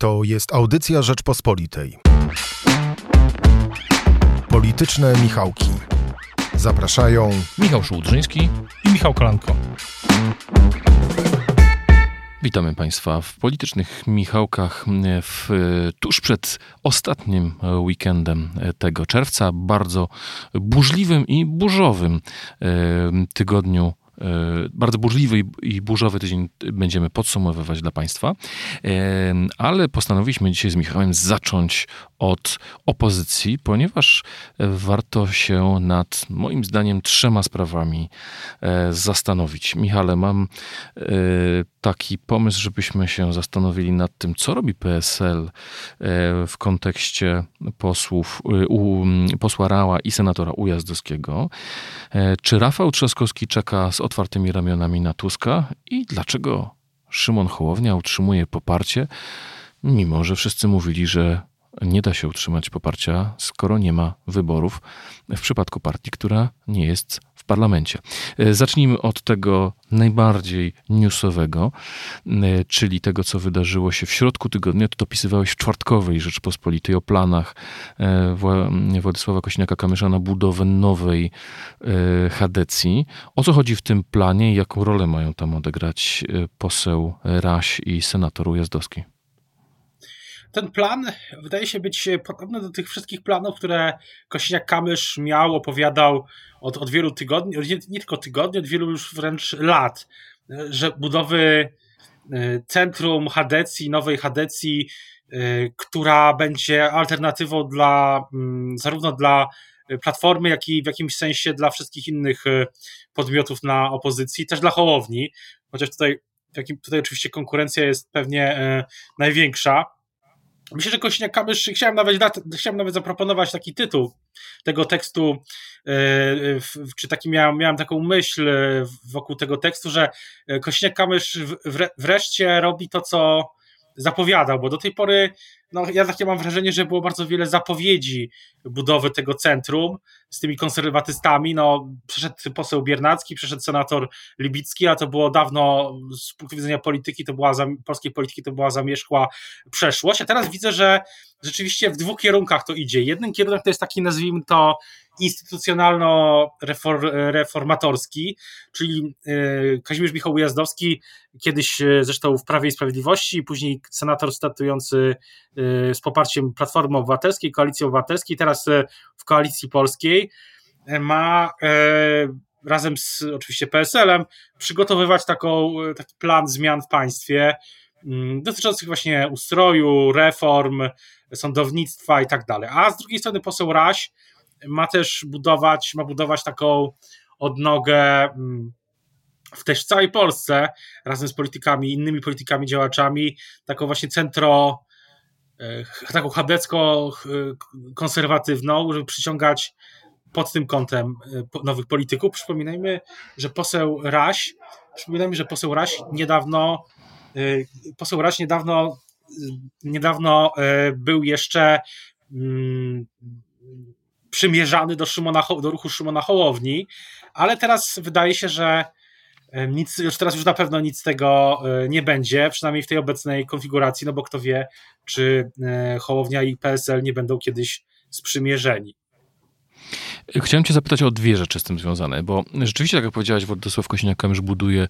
To jest audycja Rzeczpospolitej. Polityczne Michałki. Zapraszają Michał Szułdrzyński i Michał Kolanko. Witamy Państwa w politycznych Michałkach w, tuż przed ostatnim weekendem tego czerwca, bardzo burzliwym i burzowym e, tygodniu bardzo burzliwy i burzowy tydzień będziemy podsumowywać dla Państwa, e, ale postanowiliśmy dzisiaj z Michałem zacząć od opozycji, ponieważ warto się nad moim zdaniem trzema sprawami e, zastanowić. Michale, mam taki pomysł, żebyśmy się zastanowili nad tym, co robi PSL w kontekście posłów, u, posła Rała i senatora Ujazdowskiego. Czy Rafał Trzaskowski czeka z otwartymi ramionami na Tuska i dlaczego Szymon Hołownia utrzymuje poparcie, mimo że wszyscy mówili, że nie da się utrzymać poparcia, skoro nie ma wyborów w przypadku partii, która nie jest parlamencie. E, zacznijmy od tego najbardziej newsowego, e, czyli tego, co wydarzyło się w środku tygodnia. To dopisywałeś w czwartkowej Rzeczpospolitej o planach e, Władysława Kośniaka-Kamysza na budowę nowej Hadecji. O co chodzi w tym planie i jaką rolę mają tam odegrać poseł Raś i senator Ujazdowski? Ten plan wydaje się być podobny do tych wszystkich planów, które Kosiniak-Kamysz miał, opowiadał od, od wielu tygodni, nie, nie tylko tygodni, od wielu już wręcz lat, że budowy e, centrum Hadecji, nowej Hadecji, e, która będzie alternatywą dla mm, zarówno dla Platformy, jak i w jakimś sensie dla wszystkich innych e, podmiotów na opozycji, też dla Hołowni, chociaż tutaj, tutaj oczywiście konkurencja jest pewnie największa. Myślę, że Kośniak-Kamysz, chciałem nawet, chciałem nawet zaproponować taki tytuł tego tekstu, e, czy taki miałem, miałem taką myśl e, wokół tego tekstu, że Kośniak-Kamysz wreszcie robi to, co zapowiadał, bo do tej pory no, ja takie mam wrażenie, że było bardzo wiele zapowiedzi budowy tego centrum z tymi konserwatystami. No, przyszedł poseł Biernacki, przyszedł senator Libicki, a to było dawno z punktu widzenia polityki, to była polskiej polityki to była zamierzchła przeszłość. A teraz widzę, że rzeczywiście w dwóch kierunkach to idzie. Jeden kierunek to jest taki, nazwijmy to, instytucjonalno-reformatorski, czyli e, Kazimierz Michał Ujazdowski, kiedyś e, zresztą w Prawie i Sprawiedliwości, później senator statujący z poparciem Platformy Obywatelskiej, Koalicji Obywatelskiej, teraz w Koalicji Polskiej, ma razem z oczywiście PSL-em przygotowywać taką, taki plan zmian w państwie mm, dotyczących właśnie ustroju, reform, sądownictwa i tak dalej. A z drugiej strony poseł Raś ma też budować, ma budować taką odnogę mm, w też całej Polsce, razem z politykami, innymi politykami, działaczami, taką właśnie centro, e, taką chadecko-konserwatywną, żeby przyciągać pod tym kątem e, nowych polityków. Przypominajmy, że poseł Raś, przypominajmy, że poseł Raś niedawno, e, poseł Raś niedawno, niedawno był jeszcze mm, przymierzany do, Szymona, do ruchu Szymona Hołowni, ale teraz wydaje się, że nic, już teraz już na pewno nic z tego e, nie będzie, przynajmniej w tej obecnej konfiguracji, no bo kto wie, czy e, Hołownia i PSL nie będą kiedyś sprzymierzeni. Chciałem cię zapytać o dwie rzeczy z tym związane, bo rzeczywiście, tak jak powiedziałeś, Władysław Kosiniak-Kamysz buduje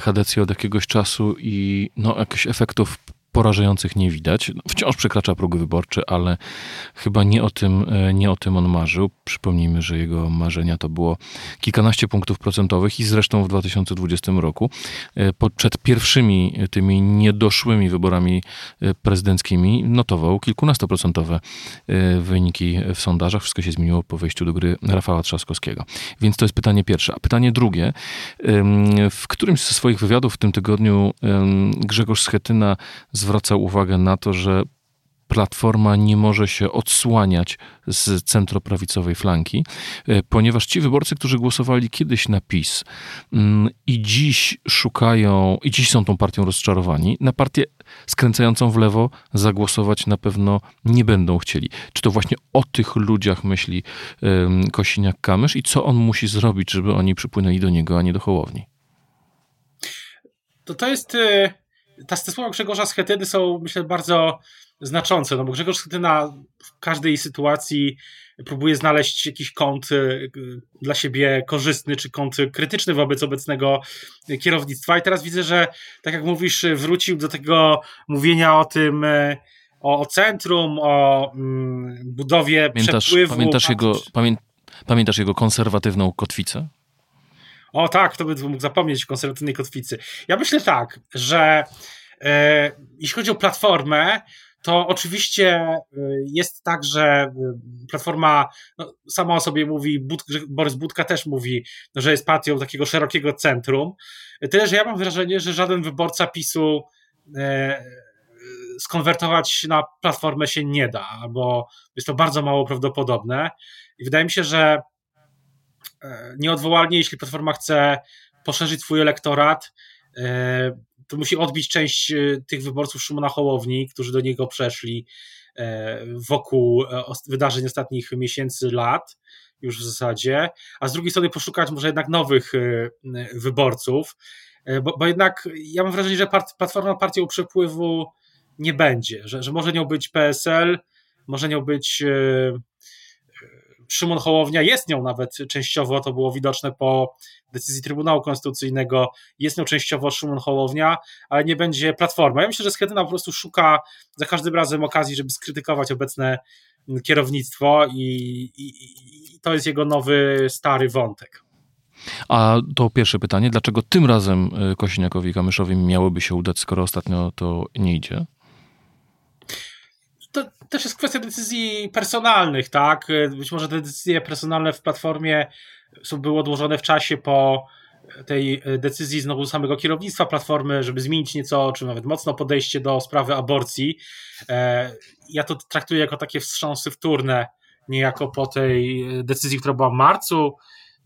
Hadecję od jakiegoś czasu i no, jakichś efektów porażających nie widać. Wciąż przekracza próg wyborczy, ale chyba nie o tym, e, nie o tym on marzył. Przypomnijmy, że jego marzenia to było kilkanaście punktów procentowych i zresztą w 2020 roku e, przed pierwszymi tymi niedoszłymi wyborami e, prezydenckimi notował kilkunastoprocentowe wyniki w sondażach. Wszystko się zmieniło po wejściu do gry Rafała Trzaskowskiego. Więc to jest pytanie pierwsze. A pytanie drugie. W którymś ze swoich wywiadów w tym tygodniu Grzegorz Schetyna zwraca uwagę na to, że Platforma nie może się odsłaniać z centroprawicowej flanki, e, ponieważ ci wyborcy, którzy głosowali kiedyś na PiS mm, i dziś szukają, i dziś są tą partią rozczarowani, na partię skręcającą w lewo zagłosować na pewno nie będą chcieli. Czy to właśnie o tych ludziach myśli Kosiniak-Kamysz i co on musi zrobić, żeby oni przypłynęli do niego, a nie do Hołowni? To to jest e, ta, te słowa Grzegorza Schetyny są, myślę, bardzo znaczące, no bo Grzegorz Schetyna w każdej sytuacji próbuje znaleźć jakiś kąt y, dla siebie korzystny, czy kąt krytyczny wobec obecnego kierownictwa. I teraz widzę, że tak jak mówisz, wrócił do tego mówienia o tym, y, o, o centrum, o mm, budowie pamiętasz, przepływu. Pamiętasz jego, pamię, pamiętasz jego konserwatywną kotwicę? O tak, to bym mógł zapomnieć konserwatywnej kotwicy. Ja myślę tak, że e, jeśli chodzi o platformę, to oczywiście e, jest tak, że e, Platforma no, sama o sobie mówi, Bud Borys Budka też mówi, no, że jest partią takiego szerokiego centrum. Tyle, że ja mam wrażenie, że żaden wyborca PiSu e, skonwertować na Platformę się nie da, bo jest to bardzo mało prawdopodobne. I wydaje mi się, że nieodwołalnie, jeśli Platforma chce poszerzyć swój elektorat, to musi odbić część e, tych wyborców Szymona Hołowni, którzy do niego przeszli e, wokół e, wydarzeń ostatnich miesięcy, lat już w zasadzie, a z drugiej strony poszukać może jednak nowych wyborców, bo, bo jednak ja mam wrażenie, że Platforma partią przepływu nie będzie, że, że może nią być PSL, może nią być Szymon Hołownia jest nią nawet częściowo, to było widoczne po decyzji Trybunału Konstytucyjnego, jest nią częściowo Szymon Hołownia, ale nie będzie Platforma. Ja myślę, że Schetyna po prostu szuka za każdym razem okazji, żeby skrytykować obecne kierownictwo i, i, i to jest jego nowy, stary wątek. A to pierwsze pytanie, dlaczego tym razem y, Kosiniakowi Kamyszowi miałoby się udać, skoro ostatnio to nie idzie? Też jest kwestia decyzji personalnych, tak? Być może te decyzje personalne w platformie są były odłożone w czasie po tej decyzji znowu samego kierownictwa platformy, żeby zmienić nieco, czy nawet mocno podejście do sprawy aborcji. E, ja to traktuję jako takie wstrząsy wtórne, niejako po tej decyzji, która była w marcu,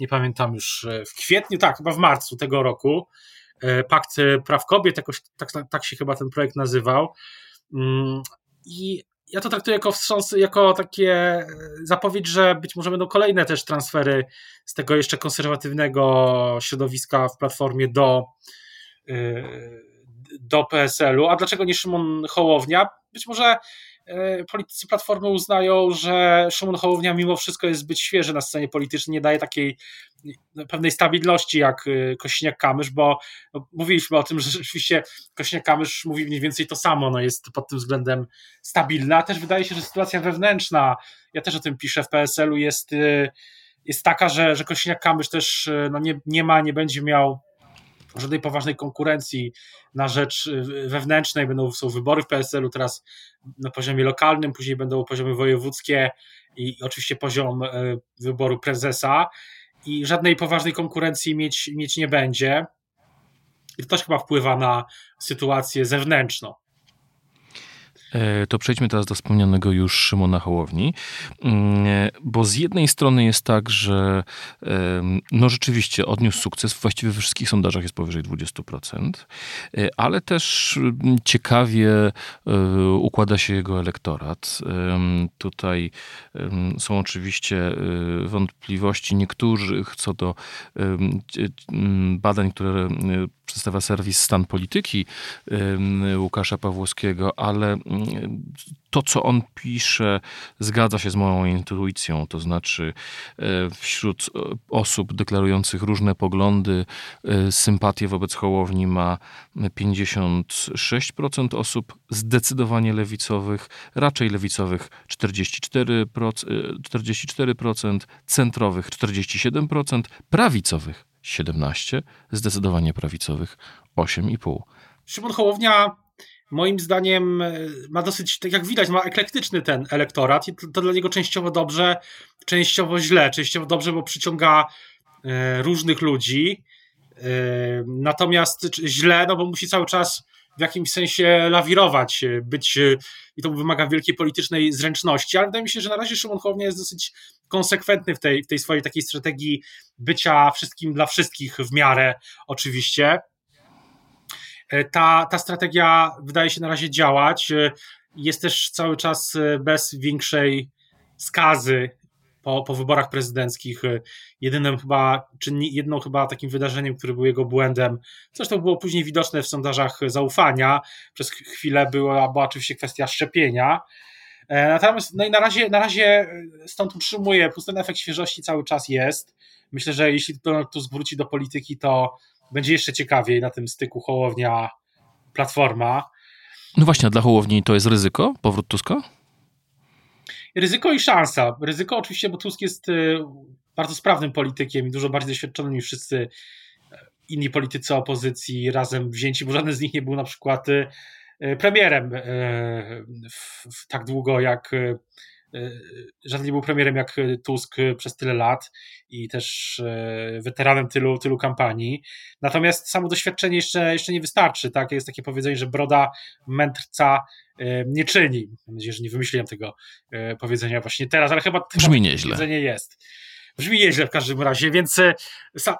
nie pamiętam już, w kwietniu, tak, chyba w marcu tego roku. E, Pakt Praw Kobiet, jakoś tak, tak się chyba ten projekt nazywał. Mm, I ja to traktuję jako wstrząs, jako takie e, zapowiedź, że być może będą kolejne też transfery z tego jeszcze konserwatywnego środowiska w platformie do, e, do PSL-u. A dlaczego nie Szymon Hołownia? Być może politycy Platformy uznają, że Szymon Hołownia mimo wszystko jest zbyt świeży na scenie politycznej, nie daje takiej pewnej stabilności jak e, Kośniak-Kamysz, bo mówiliśmy o tym, że rzeczywiście Kośniak-Kamysz mówi mniej więcej to samo, no jest pod tym względem stabilna. Też wydaje się, że sytuacja wewnętrzna, ja też o tym piszę w PSL-u, jest, e, jest taka, że, że Kośniak-Kamysz też no nie, nie ma, nie będzie miał żadnej poważnej konkurencji na rzecz y, wewnętrznej. Będą są wybory w PSL-u teraz na poziomie lokalnym, później będą poziomy wojewódzkie i oczywiście poziom y, wyboru prezesa i żadnej poważnej konkurencji mieć, mieć nie będzie. I to też chyba wpływa na sytuację zewnętrzną. E, to przejdźmy teraz do wspomnianego już Szymona Hołowni, mm, e, bo z jednej strony jest tak, że no rzeczywiście odniósł sukces, właściwie we wszystkich sondażach jest powyżej 20%, e, ale też mm, ciekawie układa się jego elektorat. Tutaj są oczywiście wątpliwości niektórych co do badań, które przedstawia serwis Stan Polityki Łukasza Pawłowskiego, ale to, co on pisze, zgadza się z moją intuicją. To znaczy, e, wśród osób deklarujących różne poglądy, e, sympatię wobec Hołowni ma 56% osób, zdecydowanie lewicowych, raczej lewicowych 44%, 44% centrowych 47%, prawicowych 17%, zdecydowanie prawicowych 8,5%. Szymon Hołownia moim zdaniem e, ma dosyć, tak jak widać, ma eklektyczny ten elektorat i to, dla niego częściowo dobrze, częściowo źle. Częściowo dobrze, bo przyciąga e, różnych ludzi, e, natomiast źle, no bo musi cały czas w jakimś sensie lawirować, być i to wymaga wielkiej politycznej zręczności, ale wydaje mi się, że na razie Szymon Hołownia jest dosyć konsekwentny w tej, w tej swojej takiej strategii bycia wszystkim dla wszystkich w miarę oczywiście. E, ta, ta strategia wydaje się na razie działać. E, jest też cały czas e, bez większej skazy po, po wyborach prezydenckich jedynym chyba, czy jedną chyba takim wydarzeniem, które było jego błędem, zresztą było później widoczne w sondażach zaufania, przez chwilę była, była oczywiście kwestia szczepienia, Natomiast no i na razie, na razie stąd utrzymuję, ten efekt świeżości cały czas jest. Myślę, że jeśli Donald Tusk wróci do polityki, to będzie jeszcze ciekawiej na tym styku Hołownia Platforma. No właśnie, a dla Hołowni to jest ryzyko, powrót Tuska? Ryzyko i szansa. Ryzyko oczywiście, bo Tusk jest y, bardzo sprawnym politykiem i dużo bardziej doświadczonym niż wszyscy e, inni politycy opozycji razem wzięci, bo żaden z nich nie był na przykład y, y, premierem w tak długo jak żaden nie był premierem jak Tusk przez tyle lat i też weteranem tylu, tylu kampanii. Natomiast samo doświadczenie jeszcze, jeszcze nie wystarczy. Tak? Jest takie powiedzenie, że broda mędrca nie czyni. Mam nadzieję, że nie wymyśliłem tego powiedzenia właśnie teraz, ale chyba, Brzmi chyba nieźle. powiedzenie jest. Brzmi nieźle w każdym razie, więc e,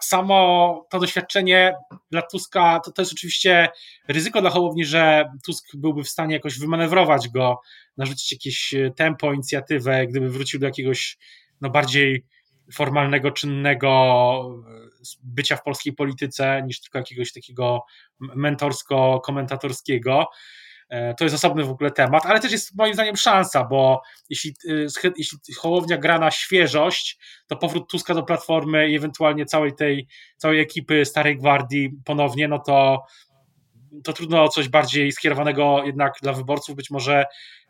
samo to doświadczenie dla Tuska to, to jest oczywiście ryzyko dla Hołowni, że Tusk byłby w stanie jakoś wymanewrować go, narzucić jakieś e, tempo, inicjatywę, gdyby wrócił do jakiegoś no, bardziej formalnego, czynnego e, bycia w polskiej polityce niż tylko jakiegoś takiego mentorsko-komentatorskiego. E, to jest osobny w ogóle temat, ale też jest moim zdaniem szansa, bo jeśli, e, jeśli Hołownia gra na świeżość, to powrót Tuska do Platformy i ewentualnie całej tej, całej ekipy Starej Gwardii ponownie, no to, to trudno coś bardziej skierowanego jednak dla wyborców, być może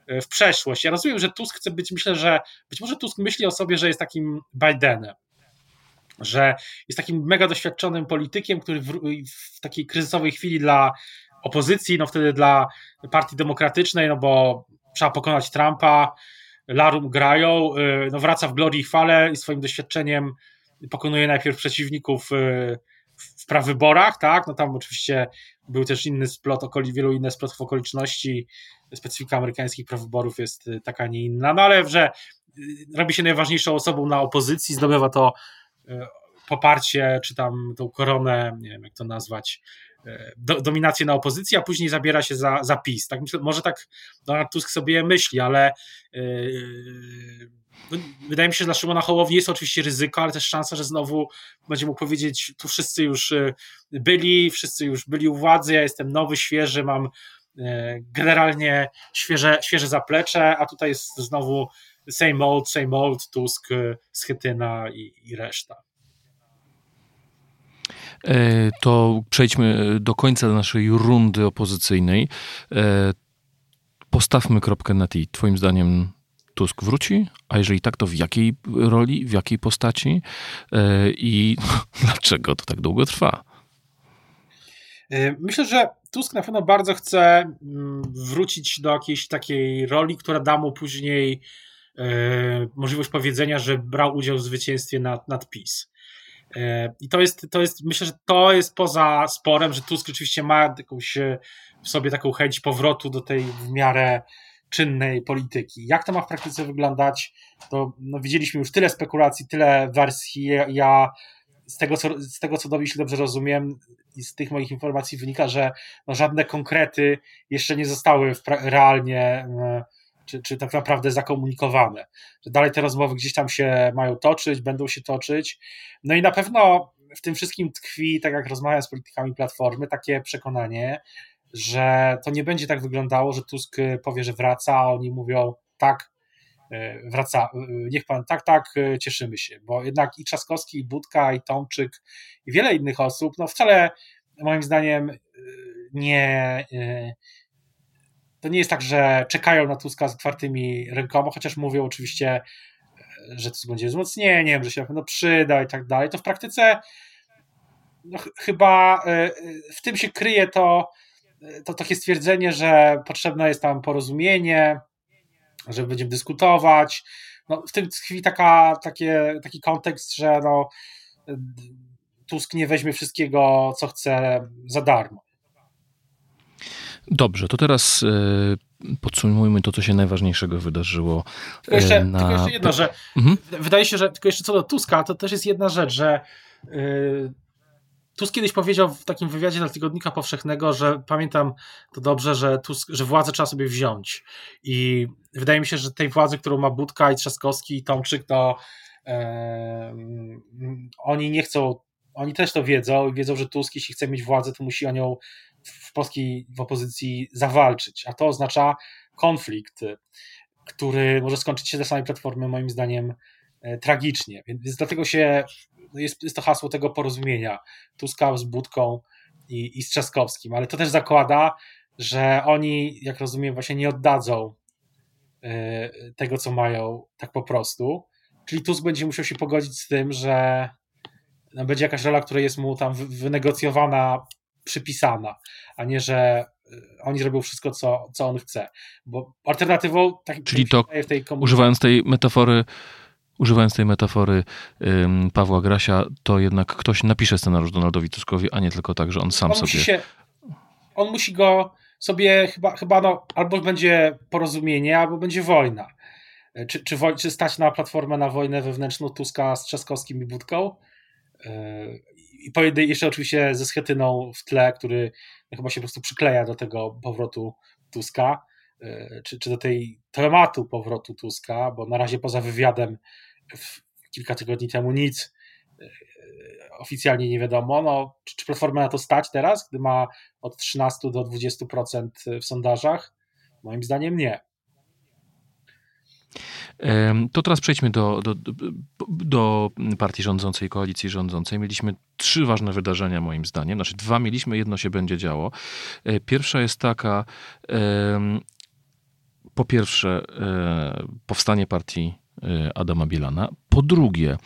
e, w przeszłość. Ja rozumiem, że Tusk chce być, myślę, że być może Tusk myśli o sobie, że jest takim Bidenem, że jest takim mega doświadczonym politykiem, który w, w takiej kryzysowej chwili dla opozycji, no wtedy dla Partii Demokratycznej, no bo trzeba pokonać Trumpa, Larum grają, y, no wraca w glorii i chwale i swoim doświadczeniem pokonuje najpierw przeciwników y, w prawyborach, tak, no tam oczywiście był też inny splot, okoli, wielu innych splotów okoliczności, specyfika amerykańskich prawyborów jest y, taka, nie inna, no ale że robi się najważniejszą osobą na opozycji, zdobywa to poparcie, czy tam tą koronę, nie wiem jak to nazwać, do, dominację na opozycji, a później zabiera się za, za PiS. Tak może tak Donald Tusk sobie myśli, ale yy, wydaje mi się, że dla Szymona Hołowni jest oczywiście ryzyko, ale też szansa, że znowu będzie mógł powiedzieć, tu wszyscy już yy, byli, wszyscy już byli u władzy, ja jestem nowy, świeży, mam yy, generalnie świeże, świeże zaplecze, a tutaj jest znowu same old, same old, Tusk, Schetyna i, i reszta. E, to przejdźmy do końca naszej rundy opozycyjnej. E, postawmy kropkę na i. Twoim zdaniem Tusk wróci? A jeżeli tak, to w jakiej roli, w jakiej postaci e, i dlaczego to tak długo trwa? Myślę, że Tusk na pewno bardzo chce mm, wrócić do jakiejś takiej roli, która da mu później możliwość powiedzenia, że brał udział w zwycięstwie nad, nad PiS. E, I to jest, to jest, myślę, że to jest poza sporem, że Tusk oczywiście ma jakąś e, w sobie taką chęć powrotu do tej w miarę czynnej polityki. Jak to ma w praktyce wyglądać, to no, widzieliśmy już tyle spekulacji, tyle wersji. Ja z tego, co, z tego, co jeśli dobrze rozumiem, i z tych moich informacji wynika, że no, żadne konkrety jeszcze nie zostały realnie e, czy, czy tak naprawdę zakomunikowane. Że dalej te rozmowy gdzieś tam się mają toczyć, będą się toczyć. No i na pewno w tym wszystkim tkwi, tak jak rozmawiam z politykami Platformy, takie przekonanie, że to nie będzie tak wyglądało, że Tusk powie, że wraca, a oni mówią tak, e, wraca, e, niech pan, tak, tak, cieszymy się, bo jednak i Trzaskowski, i Budka, i Tomczyk, i wiele innych osób, no wcale moim zdaniem nie, to nie jest tak, że czekają na Tuska z otwartymi rękoma, chociaż mówią oczywiście, e, że Tusk będzie wzmocnieniem, że się na pewno przyda i tak dalej. To w praktyce no, chyba e, w tym się kryje to, to takie stwierdzenie, że potrzebne jest tam porozumienie, że będziemy dyskutować. No, w tym tkwi taka, takie, taki kontekst, że no, Tusk nie weźmie wszystkiego, co chce za darmo. Dobrze, to teraz e, podsumujmy to, co się najważniejszego wydarzyło. Tylko jeszcze, na... tylko jeszcze jedno, że mhm. wydaje się, że tylko jeszcze co do Tuska, to też jest jedna rzecz, że yy, Tusk kiedyś powiedział w takim wywiadzie dla Tygodnika Powszechnego, że pamiętam to dobrze, że, Tusk, że władzę trzeba sobie wziąć. I wydaje mi się, że tej władzy, którą ma Budka i Trzaskowski i Tomczyk, to e, oni nie chcą, oni też to wiedzą i wiedzą, że Tusk, jeśli chce mieć władzę, to musi o nią w polskiej w opozycji zawalczyć. A to oznacza konflikt, który może skończyć się dla samej Platformy, moim zdaniem, e, tragicznie. Więc, dlatego się no jest, jest to hasło tego porozumienia Tuska z Budką i, i z Trzaskowskim, ale to też zakłada, że oni, jak rozumiem, właśnie nie oddadzą e, tego, co mają, tak po prostu. Czyli Tusk będzie musiał się pogodzić z tym, że no, będzie jakaś rola, która jest mu tam wynegocjowana, przypisana, a nie, że e, oni zrobią wszystko, co, co on chce. Bo alternatywą, tak Czyli to, tej używając tej metafory, używając tej metafory ym, Pawła Grasia, to jednak ktoś napisze scenariusz Donaldowi Tuskowi, a nie tylko tak, że on sam on sobie. Się, on musi go sobie chyba, chyba no, albo będzie porozumienie, albo będzie wojna. Czy, czy, czy stać na platformę na wojnę wewnętrzną Tuska z Trzaskowskim i Budką? Yy, I jeszcze oczywiście ze Schetyną w tle, który chyba się po prostu przykleja do tego powrotu Tuska. E, czy, czy do tej tematu powrotu Tuska, bo na razie poza wywiadem kilka tygodni temu nic e, oficjalnie nie wiadomo. No, czy, czy Platforma na to stać teraz, gdy ma od 13 do 20% w sondażach? Moim zdaniem nie. To teraz przejdźmy do, do, do, partii rządzącej, koalicji rządzącej. Mieliśmy trzy ważne wydarzenia, moim zdaniem. Znaczy, dwa mieliśmy, jedno się będzie działo. E, pierwsza jest taka, po pierwsze e, powstanie partii Adama Bielana. Po drugie,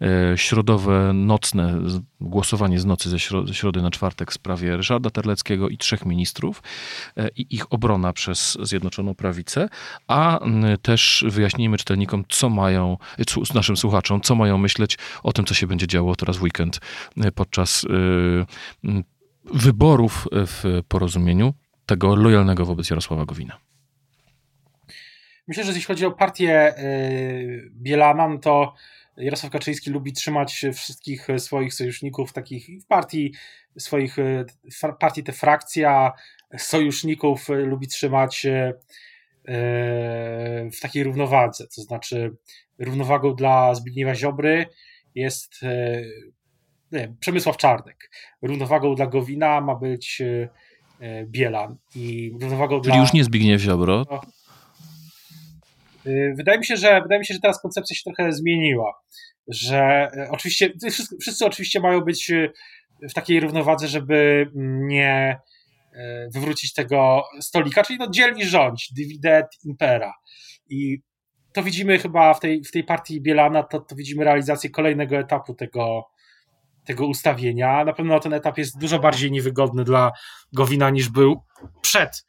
e, środowe, nocne głosowanie z nocy ze środy na czwartek w sprawie Ryszarda Terleckiego i trzech ministrów i ich obrona przez Zjednoczoną Prawicę, a też wyjaśnijmy czytelnikom, co mają, naszym słuchaczom, co mają myśleć o tym, co się będzie działo teraz w weekend podczas wyborów w porozumieniu tego lojalnego wobec Jarosława Gowina. Myślę, że jeśli chodzi o partię y, Bielana, no to Jarosław Kaczyński lubi trzymać wszystkich swoich sojuszników takich w partii swoich y, partii te frakcja sojuszników lubi trzymać y, w takiej równowadze, to znaczy równowagą dla Zbigniewa Ziobry jest nie, Przemysław Czarnek. Równowagą dla Gowina ma być Bielan i równowagą Czyli dla... już nie Zbigniew Ziobro, Y, wydaje mi się, że wydaje mi się, że teraz koncepcja się trochę zmieniła. Że y, oczywiście wszyscy, wszyscy oczywiście mają być y, w takiej równowadze, żeby nie wywrócić tego stolika, czyli no dzielni rządź, dividend impera. I to widzimy chyba w tej, w tej partii Bielana, to, to widzimy realizację kolejnego etapu tego, tego ustawienia. Na pewno ten etap jest dużo bardziej niewygodny dla Gowina niż był przed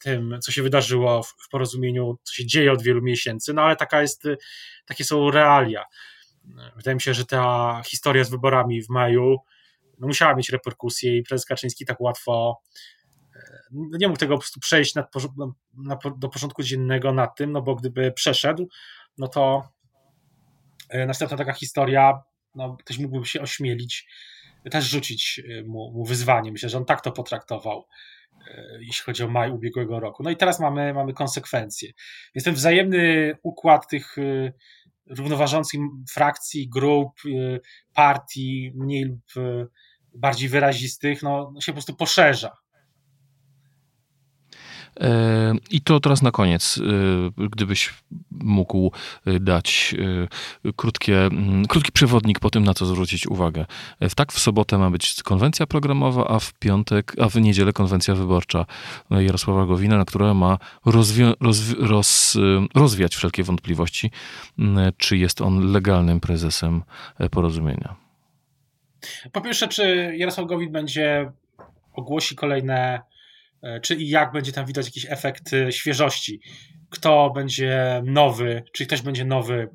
tym, co się wydarzyło w porozumieniu, co się dzieje od wielu miesięcy, no ale taka jest, takie są realia. Wydaje mi się, że ta historia z wyborami w maju no, musiała mieć reperkusje i prezes Kaczyński tak łatwo e, no, nie mógł tego po prostu przejść nad, na, do porządku dziennego nad tym, no bo gdyby przeszedł, no to e, następna taka historia, no, ktoś mógłby się ośmielić też rzucić mu, mu wyzwanie. Myślę, że on tak to potraktował. Jeśli chodzi o maj ubiegłego roku. No i teraz mamy, mamy konsekwencje. Jest ten wzajemny układ tych e, równoważących frakcji, grup, e, partii, mniej lub bardziej wyrazistych, no, no się po prostu poszerza. I to teraz na koniec, e, gdybyś mógł e, dać e, krótkie, mm, krótki przewodnik po tym, na co zwrócić uwagę. Tak w sobotę ma być konwencja programowa, a w piątek, a w niedzielę konwencja wyborcza Jarosława Gowina, na która ma rozwi- roz- roz- rozwiać wszelkie wątpliwości, czy jest on legalnym prezesem porozumienia. Po pierwsze, czy Jarosław Gowin będzie ogłosi kolejne E, czy i jak będzie tam widać jakiś efekt e, świeżości. Kto będzie nowy, czy ktoś będzie nowy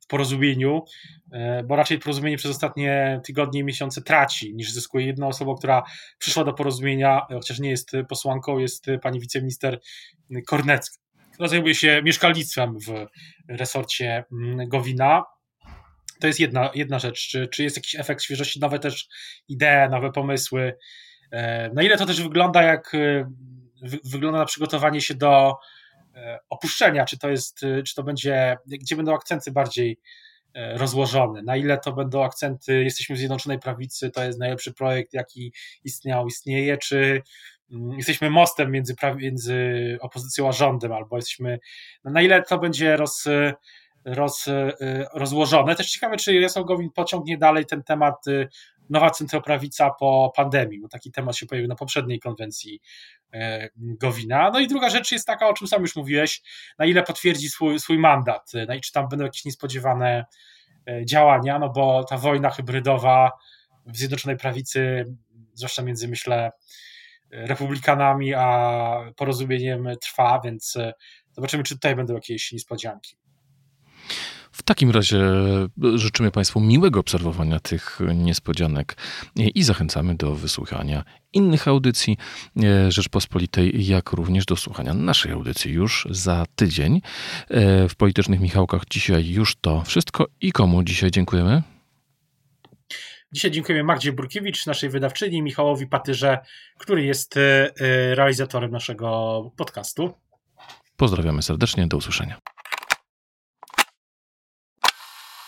w porozumieniu, e, bo raczej porozumienie przez ostatnie tygodnie i miesiące traci, niż zyskuje jedna osoba, która przyszła do porozumienia, chociaż nie jest posłanką, jest pani wiceminister Kornecka, która zajmuje się mieszkalnictwem w resorcie Gowina. to jest jedna, jedna rzecz. Czy, czy jest jakiś efekt świeżości, nowe też idee, nowe pomysły. Na ile to też wygląda jak wygląda na przygotowanie się do opuszczenia, czy to jest, czy to będzie, gdzie będą akcenty bardziej rozłożone, na ile to będą akcenty, jesteśmy w Zjednoczonej Prawicy, to jest najlepszy projekt, jaki istniał, istnieje, czy mm, jesteśmy mostem między, między opozycją a rządem, albo jesteśmy, no na ile to będzie roz, roz, rozłożone. Też ciekawe, czy Jarosław Gowin pociągnie dalej ten temat y, nowa centroprawica po pandemii, bo taki temat się pojawił na poprzedniej konwencji e, Gowina. No i druga rzecz jest taka, o czym sam już mówiłeś, na ile potwierdzi swój, swój mandat, no i czy tam będą jakieś niespodziewane działania, no bo ta wojna hybrydowa w Zjednoczonej Prawicy, zwłaszcza między, myślę, republikanami a porozumieniem trwa, więc zobaczymy, czy tutaj będą jakieś niespodzianki. W takim razie życzymy Państwu miłego obserwowania tych niespodzianek i zachęcamy do wysłuchania innych audycji e, Rzeczpospolitej, jak również do słuchania naszej audycji już za tydzień. E, w Politycznych Michałkach dzisiaj już to wszystko i komu dzisiaj dziękujemy? Dzisiaj dziękujemy Magdzie Burkiewicz, naszej wydawczyni, Michałowi Patyrze, który jest e, realizatorem naszego podcastu. Pozdrawiamy serdecznie, do usłyszenia.